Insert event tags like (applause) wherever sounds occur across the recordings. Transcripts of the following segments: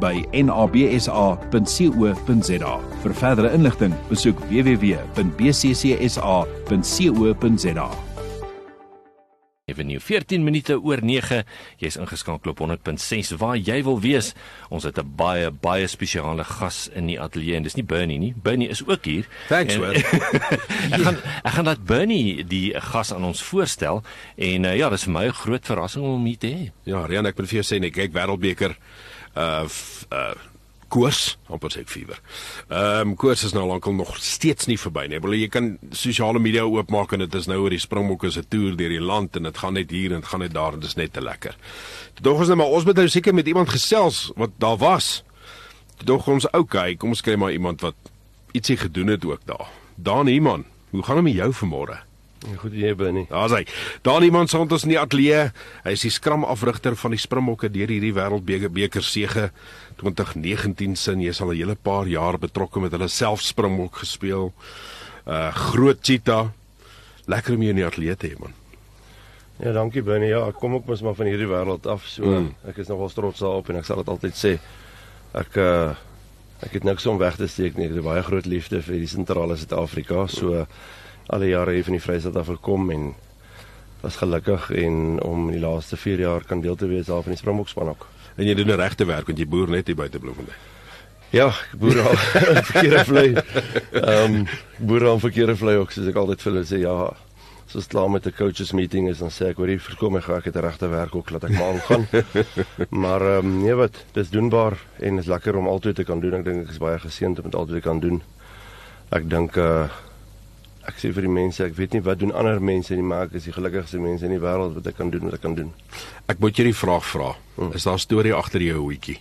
by nabsa.co.za. Vir verdere inligting, besoek www.bccsa.co.za. Avenue 14 minute oor 9. Jy's ingeskakel op 100.6 waar jy wil wees. Ons het 'n baie baie spesiale gas in die ateljee en dis nie Bernie nie. Bernie is ook hier. Thanks, En- man. (laughs) ek gaan ek gaan dat Bernie die gas aan ons voorstel en uh, ja, dis vir my 'n groot verrassing om hom hier te hê. Ja, Rian, ek moet vir jou sê nee, kyk wêreldbeker uh uh koers, amper sê ek fever. Ehm um, koers is nou lankal nog steeds nie verby nie. Bedoel jy kan sosiale media oopmaak en dit is nou oor die Springbokke se toer deur die land en dit gaan net hier en dit gaan net daar en dit is net te lekker. Dog ons nou maar ons moet nou seker met iemand gesels wat daar was. Dog ons okay, kom ons kry maar iemand wat ietsie gedoen het ook daar. Daan Iman, hoe gaan dit met jou vanmôre? Goed jy Bernie. Daar's hy. Met ons in die ateljee. Hy is die skramafrigter van die Springbokke deur hierdie wêreldbeker beker sege 2019 sin. Jy's al 'n hele paar jaar betrokke met hulle self Springbok gespeel. Uh groot cheetah. Lekker om jou in die ateljee te hê man. Ja, dankie Bernie. Ja, ek kom ook mos maar van hierdie wêreld af. So Mm. ek is nogal trots daarop en ek sal dit altyd sê. Ek uh ek het niks om weg te steek nie. Ek het baie groot liefde vir die sentrale Suid-Afrika. So alle jare hier van die Vrystaat af gekom en was gelukkig en om in die laaste 4 jaar kan deel te wees daar van die Springbokspan ook. En jy doen 'n regte werk want jy boer net hier buite Bloemfontein. Ja, ek boer al (laughs) verkeerde vlei. Ehm um, boer al verkeerde vlei ook soos ek altyd vir hulle sê ja. Soos klaar met 'n coaches meeting is dan sê ek hoor hier verkom ek gaan ek het 'n regte werk ook laat ek maar aangaan. (laughs) maar ehm um, nee wat, dis doenbaar en is lekker om altyd te kan doen. Ek dink ek is baie geseënd om dit altyd te kan doen. Ek dink uh ek sê vir die mense, ek weet nie wat doen ander mense nie, maar ek is die gelukkigste mense in die wêreld wat ek kan doen wat ek kan doen. Ek moet jou die vraag vra. Is daar 'n storie agter jou hoetjie?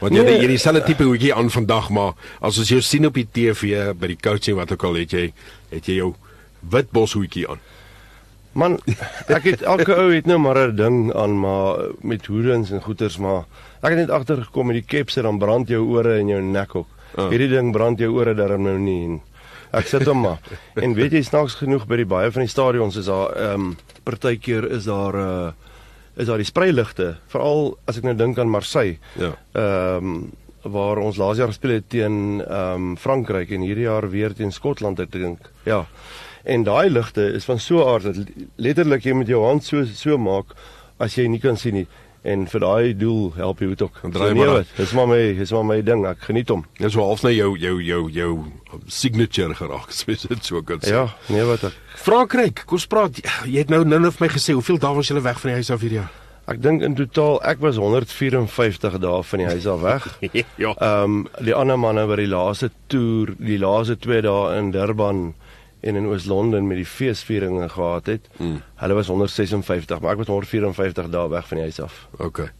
Want jy Nee. jy dieselfde tipe hoetjie aan vandag maar as ons jou sien op die TV by die coaching wat ook al het jy het jy jou wit boshoetjie aan. Man, ek het elke ou het nou maar 'n ding aan maar met hoedens en goeters maar ek het net agtergekom met die kepse dan brand jou ore en jou nek ook. Ah. Hierdie ding brand jou ore darm nou nie en ek sit hom maar. En weet jy snaaks genoeg by die baie van die stadions is daar ehm um, partykeer is daar uh is daar die spreiligte, veral as ek nou dink aan Marseille. Ja. Ehm um, waar ons laas jaar gespeel het teen ehm um, Frankryk en hierdie jaar weer teen Skotland ek dink. Ja. En daai ligte is van so 'n aard dat letterlik jy met jou hand so so maak as jy nie kan sien nie. En vir daai doel help jy ook. Draai So, maar nee, wat, dis maar my dis maar my ding. Ek geniet hom. Dis so half nou jou jou jou jou signature geraak, soos dit so kan sê. Ja, nee wat ek Frankryk, kom ons praat. Jy het nou nou net vir my gesê hoeveel dae was jy weg van die huis af hierdie jaar? ek dink in totaal ek was 154 dae van die huis af weg. (laughs) ja. Ehm um, die ander manne wat die laaste toer, die laaste 2 dae in Durban en in Oos-London met die feesvieringe gehad het. Hmm. Hulle was 156, maar ek was 154 dae weg van die huis af. Okay.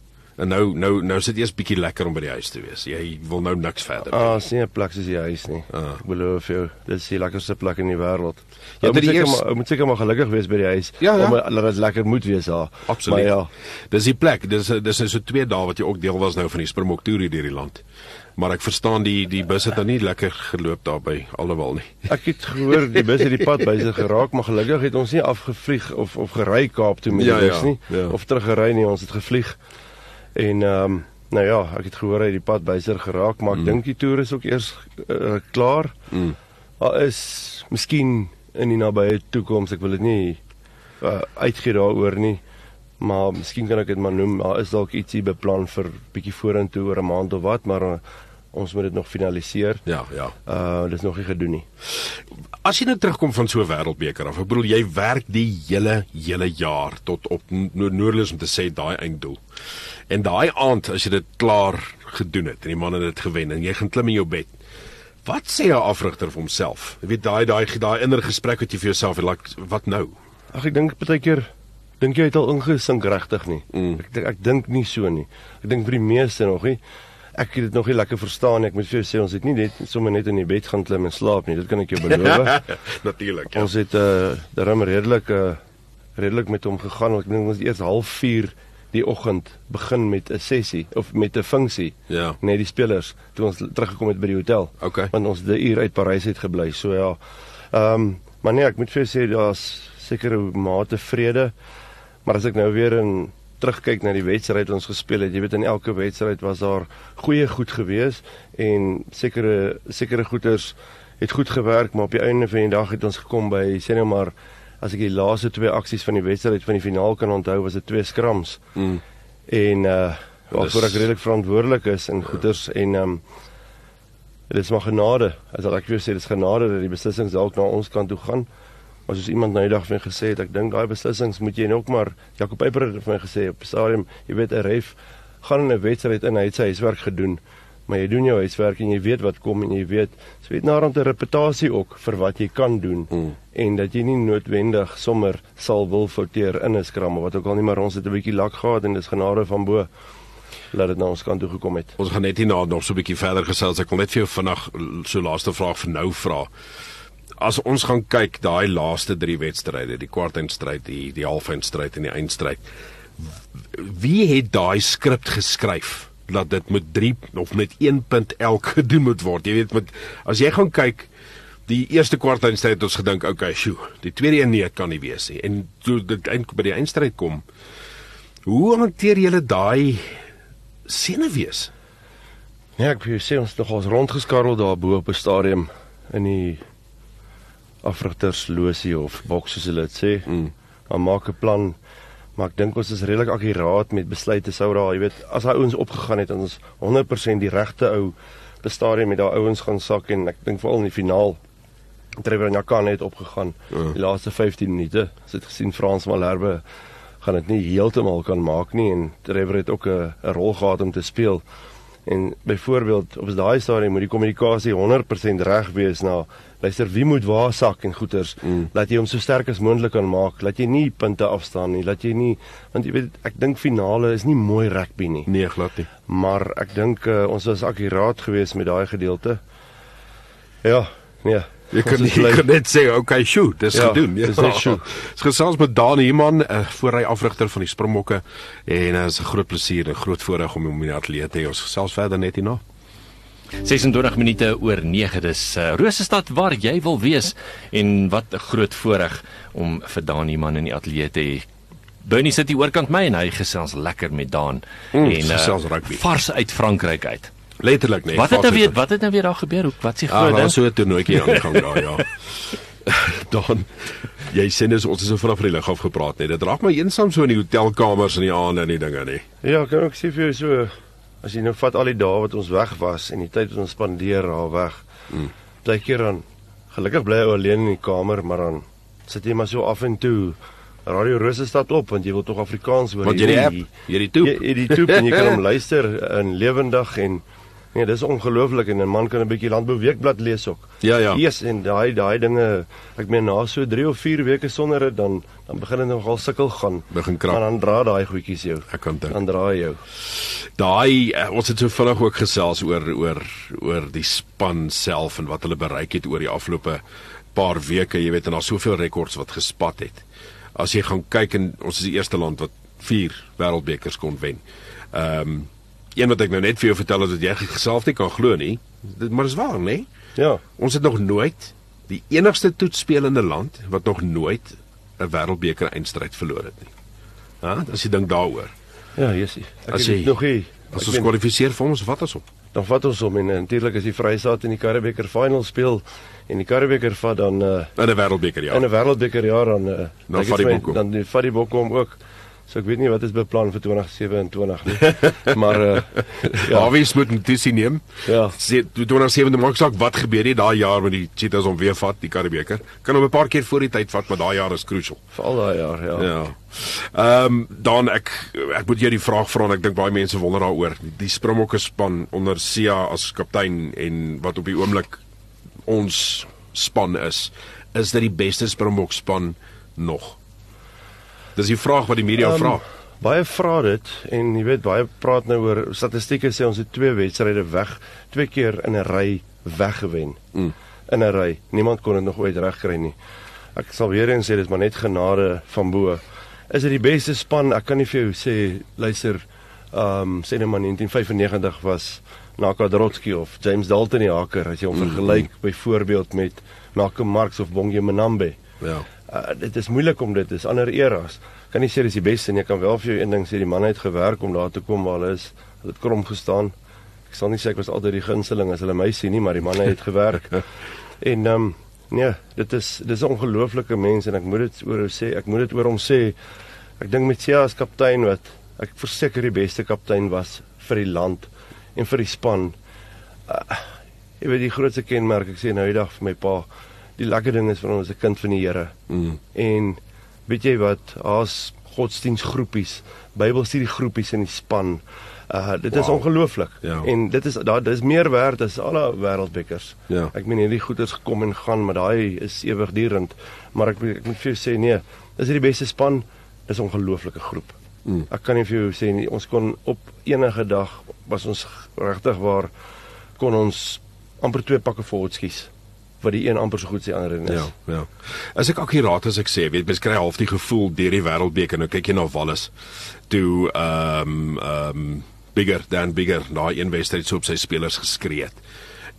En nou nou nou sit eers bietjie lekker om by die huis te wees. Jy wil nou niks verder. Ah, sien 'n plek soos die huis nie. Ah. Ek beloof jou, dit is die lekkerste plek in die wêreld. Ja, Jy dit moet seker eers- maar moet seker maar gelukkig wees by die huis Ja, ja. om dat dit lekker moet wees daar. Absoluut. Maar ja, Dis die plek. Dis dis is so 2 dae wat jy ook deel was nou van die Springbok toer hier deur die land. Maar ek verstaan die die bus het dan nie lekker geloop daar by alhoewel nie. ek het gehoor die bus het die pad byse geraak, maar gelukkig het ons nie afgevlieg of of gery Kaap toe met die Ja, bus ja, nie ja. of teruggery nie, ons het gevlieg. En ehm um, nou ja, ek het gehoor hy het die pad byse geraak, maar ek dink die toer is ook eers uh, klaar. Mm. Daar is miskien in die nabye toekoms, ek wil dit nie uh, uitgee daaroor nie, maar miskien kan ek dit maar noem, daar is dalk ietsie beplan vir bietjie vorentoe oor 'n maand of wat, maar uh, ons moet dit nog finaliseer. Ja, ja. Uh dis nog nie gedoen nie. As jy nou terugkom van so 'n wêreldbeker af, ek bedoel jy werk die hele hele jaar tot op no noordloos om te sê daai einddoel. En daai aand as jy dit klaar gedoen het en die man het dit gewen en jy gaan klim in jou bed. Wat sê 'n afrigter vir homself? Jy weet daai daai daai innere gesprek wat jy vir jouself het, like, wat nou? Ag ek dink baie keer dink jy het al ingesink regtig nie. Mm. Ek dink ek dink nie so nie. Ek dink vir die meeste nog nie. ek het dit nog nie lekker verstaan nie. Ek moet vir jou sê ons het nie net sommer net in die bed gaan klim en slaap nie. Dit kan ek jou beloof. (laughs) Natuurlik. Ja. ons het uh darem redelik uh redelik met hom gegaan. Ek dink ons het eers 04:30 die oggend begin met 'n sessie of met 'n funksie Ja. net die spelers toe ons teruggekom het by die hotel. Okay. Want ons het 'n uur uit Parys uit gebly. So ja. Ehm um, maar nee, ek moet vir jou sê daar's sekere mate vrede. Maar as ek nou weer in terugkyk na die wedstryd wat ons gespeel het, jy weet in elke wedstryd was daar goeie goed gewees en sekere sekere goeters het goed gewerk, maar op die einde van die dag het ons gekom by sê nou maar as ek die laaste twee aksies van die wedstryd van die finaal kan onthou, was dit twee skrams. Mm. En uh waarvoor ek redelik verantwoordelik is in goeters en ehm um, dit is maar genade. As ek weer sê dis genade dat die beslissings dalk na ons kant toe gaan. Maar soos iemand nou die dag vir my gesê het, ek dink daai beslissings moet jy ook maar Jakob Peyper het vir my gesê op stadium, jy weet 'n ref gaan in 'n wedstryd in, hy het sy huiswerk gedoen. Maar jy doen jou huiswerk en jy weet wat kom en jy weet, jy weet naderhand 'n reputasie ook vir wat jy kan doen Mm. en dat jy nie noodwendig sommer sal wil fouteer in 'n skram of wat ook al nie, maar ons het 'n bietjie lak gehad en dis genade van bo dat dit na ons kant toe gekom het. Ons gaan net hierna nog so 'n bietjie verder gesels. Ek wil net vir jou vinnig so laaste vraag vir nou vra. As ons gaan kyk daai laaste 3 wedstryde, die kwartfinalestryd, die die halffinalestryd en die eindstryd. Wie het daai skrip geskryf dat dit met 3 of met 1 punt elk (laughs) gedoen moet word? Jy weet met as jy gaan kyk die eerste kwartfinalestryd het ons gedink, okay, sjoe, die tweede een nee kan nie wees nie. En toe dit eintlik by die eindstryd kom, hoe hanteer julle daai senuwees? Ja, ek sê ons het nog ons rondgeskarrel daar bo op die stadion in die afrigterslosie of boks soos hulle dit sê. Mm. Dan maak 'n plan. Maar ek dink ons is redelik akkuraat met besluite sou daar, jy weet, as daai ouens opgegaan het en ons 100% die regte ou by stadion met daai ouens gaan sak en ek dink veral in die finaal Trevor Nyakan het opgegaan Ja. die laaste 15 minute. Ons het gesien Frans Malherbe gaan dit nie heeltemal kan maak nie en Trevor het ook 'n rol gehad om te speel. En byvoorbeeld op daai stadium moet die kommunikasie 100% reg wees na luister wie moet waar sak en goeters Mm. laat jy hom so sterk as moontlik kan maak. Laat jy nie punte afstaan nie. Laat jy nie want jy weet ek dink finale is nie mooi rugby nie. Nee, glad nie. maar ek dink uh, ons was akkuraat geweest met daai gedeelte. Ja nee Jy kan Ons nie jy kan net sê okay, sjoe, dis Ja, gedoen. dis net sjoe. Dis gesels met Daan Human, 'n uh, voorry afrigter van die Springbokke en uh, is 'n groot plesier en groot voorreg om hom in die ateljee te hê. Ons gesels verder net hierna. 26 minute oor 9 dis uh, Rosestad waar jy wil wees en wat 'n groot voorreg om vir Daan man in die ateljee te hê. Bernie sit hier oorkant my en hy gesels lekker met Daan Mm, en gesels rugby. vars uit Frankryk uit. Letterlik nee. wat het nou weer het- wat het nou weer daar gebeur? Hoe wat s'ie Ah, groot ding? so 'n toernooitjie aan die gang daar, ja. (laughs) Dan jy sê dis ons het so vanaf die lig af gepraat net. Dit raak my eensaam so in die hotelkamers in die aande en die dinge nie. Ja, kan ek sê vir jou so as jy nou vat al die dae wat ons weg was en die tyd wat ons spandeer daar weg. Mm. Partykeer dan gelukkig bly ou alleen in die kamer, maar dan sit jy maar so af en toe Radio Rosestad op want jy wil tog Afrikaans hoor. Want jy die wil app, die- jy die toep. Jy, jy die toep en jy kan (laughs) hom luister in lewendig en nee, dis ongelooflik en 'n man kan 'n bietjie Landbou Weekblad lees ook. Ja, ja. Yes, en daai daai dinge, ek meen na so 3 of 4 weke sonder dit dan dan begin dit nogal sukkel gaan. Begin krap. Maar dan dra daai goedjies jou. Ek kan dink. Dan dra jou. Daai uh, ons het so vinnig ook gesels oor oor oor die span self en wat hulle bereik het oor die afgelope paar weke, jy weet en daar's soveel rekords wat gespat het. As jy gaan kyk en ons is die eerste land wat 4 wêreldbekers kon wen. Ehm um, een wat ek nou net vir jou vertel het wat jy self nie kan glo nie. Dit maar is waar, nê? Nee? Ja. Ons het nog nooit die enigste toetsspelende land wat nog nooit 'n wêreldbeker eindstryd verloor het nie. Ja, as jy dink daaroor. Ja, Jessie. As jy- nog nie. As ons kwalifiseer vir ons, wat is op? dan vat ons hom en natuurlik as die Vrystaat in die Karibeker final speel en die Karibeker vat dan uh In 'n wêreldbeker ja. in 'n wêreldbeker jaar dan uh Dan vat die hom. dan vat die bokke hom ook. So ek weet nie wat is beplan vir 2027 nie. (laughs) maar uh Ja. Hawies moet 'n tusie neem. ja. Sê 2007 maak saak wat gebeur het daai jaar met die Cheetahs om weer vat die Karibeker. Kan hom 'n paar keer voor die tyd vat, maar daai jaar is crucial. Veral daai jaar, ja. Ja. Ehm um, dan ek ek moet jou die vraag vra en ek dink baie mense wonder daaroor. Die Springbokke span onder Sia as kaptein en wat op die oomblik ons span is, is dit die beste Springbok span nog? Dis die vraag wat die media um, vra. Baie vra dit en jy weet baie praat nou oor statistieke sê ons het twee wedstryde weg, twee keer in 'n ry weggewen. Mm. In 'n ry. Niemand kon dit nog ooit regkry nie. Ek sal weer eens sê dis maar net genade van bo. Is dit die beste span? Ek kan nie vir jou sê luister, ehm um, sê net maar 1995 was Naka Drotsky of James Dalton die haker as jy hom vergelyk byvoorbeeld met Malcolm Marx of Bongie Manambe. Ja. Uh, dit is moeilik om dit dis ander eras. Kan nie sê dis die beste nie. Ek kan wel vir jou een ding sê, die man het gewerk om daar te kom waar hulle is. Hulle het krom gestaan. Ek sal nie sê ek was altyd die gunsteling as hulle my sien nie, maar die manne het gewerk. (laughs) en ehm um, nee, dit is dis 'n ongelooflike mens en ek moet dit oor hom sê. Ek moet dit oor hom sê. Ek dink met Sia as kaptein wat ek verseker die beste kaptein was vir die land en vir die span. Uh, jy weet die grootste kenmerk ek sê nou die dag vir my pa, die lekker ding is vir ons 'n kind van die Here. Mm. En weet jy wat, daar's godsdienstgroepies, Bybelstudiegroepies in die span. Uh dit is Wow. ongelooflik. Ja. En dit is daar dis meer werd as alle wêreldbekkers. Ja. Ek meen hierdie goeders gekom en gaan, maar daai is ewigdurend. Maar ek ek moet vir jou sê nee, dis die beste span. Dis 'n ongelooflike groep. Mm. Ek kan nie vir jou sê nie, ons kon op enige dag was ons regtig waar kon ons amper twee pakke voorskies wat die een amper so goed die ander een is. Ja, ja. As ek akkuraat as ek sê, weet mens kry half die gevoel deur die wêreldbeker nou kyk jy na Wallis. Toe ehm ehm bigger than bigger daai een wedstryd so op sy spelers geskree het.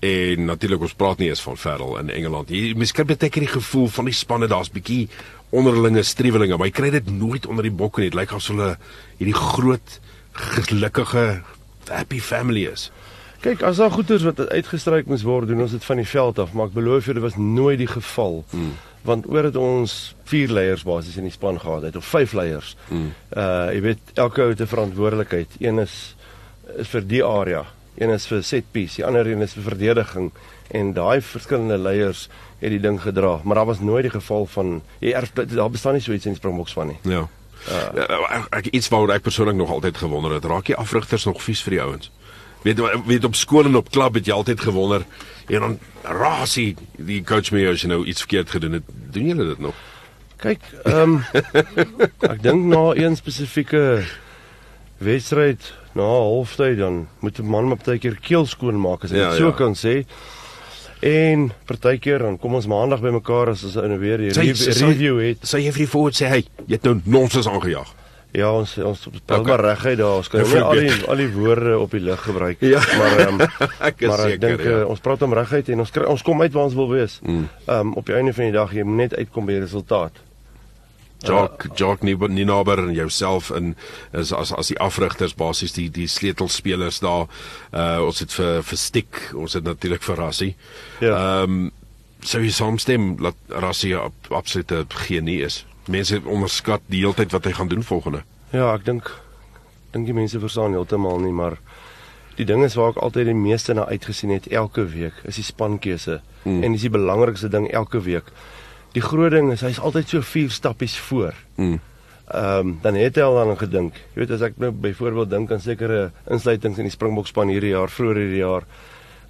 En natuurlik ons praat nie eens van Ferrell in Engeland. Jy mens kry baie keer die gevoel van die spanne daar's bietjie onderlinge strewelinge, maar jy kry dit nooit onder die bokke nie. Dit lyk asof hulle hierdie groot gelukkige happy family is. Kyk, as daar goeders wat uitgestryk moes word, doen ons dit van die veld af, maar ek beloof dit was nooit die geval. Hmm. Want oor dit ons vier leiers basies in die span gehad het of vyf leiers. Hmm. Uh jy weet elke ou het 'n verantwoordelikheid. Een is is vir die area, een is vir set piece, die ander een is vir verdediging en daai verskillende leiers het die ding gedra, maar daar was nooit die geval van jy erf daar bestaan nie so iets in die Springboks van nie. Ja. Uh, ek, ek iets waaroor ek persoonlik nog altyd gewonder het, raak die afrigters nog vies vir die ouens. Weet weet op skool en op klub het jy altyd gewonder en dan rasie die coach my as jy nou iets verkeerd gedoen het. Doen julle dit nog? Kyk, ehm um, (laughs) ek dink na een spesifieke wedstryd na halftyd dan moet 'n man maar partykeer keel skoon maak as ek Ja, dit so ja. kan sê. En partykeer dan kom ons maandag bymekaar as ons nou weer rev sy- review het. Sê jy vir die voorwoord sê hy, jy het nou nonsens aangejaag. Ja, ons ons spel Okay. maar reguit daar. Ons kan nie al die probeer. al die woorde op die lig gebruik. Ja. Maar ehm (laughs) Ek is maar ek seker, dink ja. uh, ons praat om reguit en ons kry ons kom uit waar ons wil wees. Ehm Mm. um, op die einde van die dag jy moet net uitkom by die resultaat. Jock Jock nie nie nader en jouself in is as as die afrigters basies die die sleutelspelers daar. Uh ons het vir vir Stik, ons het natuurlik vir Rassie. Ja. Ehm sou jy saamstem dat Rassie absolute genie is. Mense onderskat die hele tyd wat hy gaan doen volgende. Ja, ek dink dink die mense verstaan heeltemal nie, maar die ding is waar ek altyd die meeste na uitgesien het elke week is die spankeuse Mm. mm. en dis die belangrikste ding elke week. Die groot ding is hy's altyd so vier stappies voor. Mm. Ehm um, dan het hy al aan gedink. Jy weet as ek nou byvoorbeeld dink aan sekere insluitings in die Springbokspan hierdie jaar, vroeër hierdie jaar.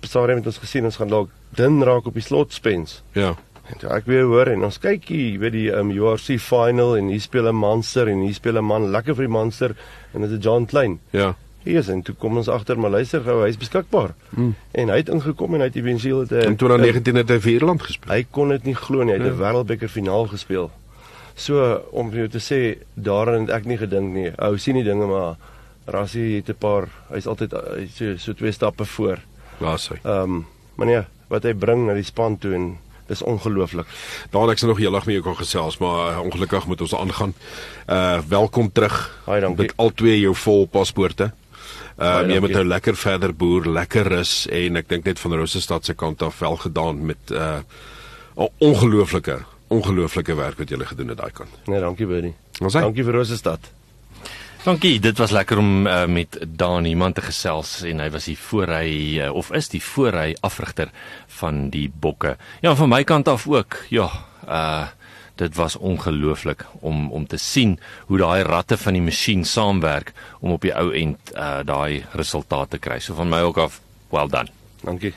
Besare het ons gesien ons gaan dalk dun raak op die slotspens. Ja. En toe ek weer hoor en ons kyk hier, weet die um, URC final en hier speel 'n monster en hier speel 'n man lekker vir die monster en dit is John Klein. Ja. Hier is en toe kom ons agter maar luister gou, hy's beskikbaar. Mm. En hy het ingekom en hy het eventueel het In 2019 het hy vir Ierland gespeel. Hy kon dit nie glo nie, hy het 'n Ja. wêreldbeker finaal gespeel. So om vir jou te sê daarin het ek nie gedink nie. Ou sien die dinge maar Rassie het 'n paar, hy's altyd hy's so, so twee stappe voor. Laat sy. Ehm um, maar nee, wat hy bring na die span toe en dis ongelooflik. Daar ek se nog heeldag met jou kon gesels, maar uh, ongelukkig moet ons aangaan. Uh welkom terug. Baie dankie. Met al twee jou vol paspoorte. Baie Uh jy moet nou lekker verder boer, lekker rus en ek dink net van Rosestad se kant af wel gedaan met uh 'n ongelooflike ongelooflike werk wat julle gedoen het daai kant. Nee, dankie Bernie. Dankie vir Rosestad. Dankie, dit was lekker om uh, met Daan iemand te gesels en hy was die voorry uh, of is die voorry afrigter van die bokke. Ja, van my kant af ook. Ja, uh dit was ongelooflik om om te sien hoe daai ratte van die masjien saamwerk om op die ou end uh daai resultate te kry. So van my ook af, well done. Dankie.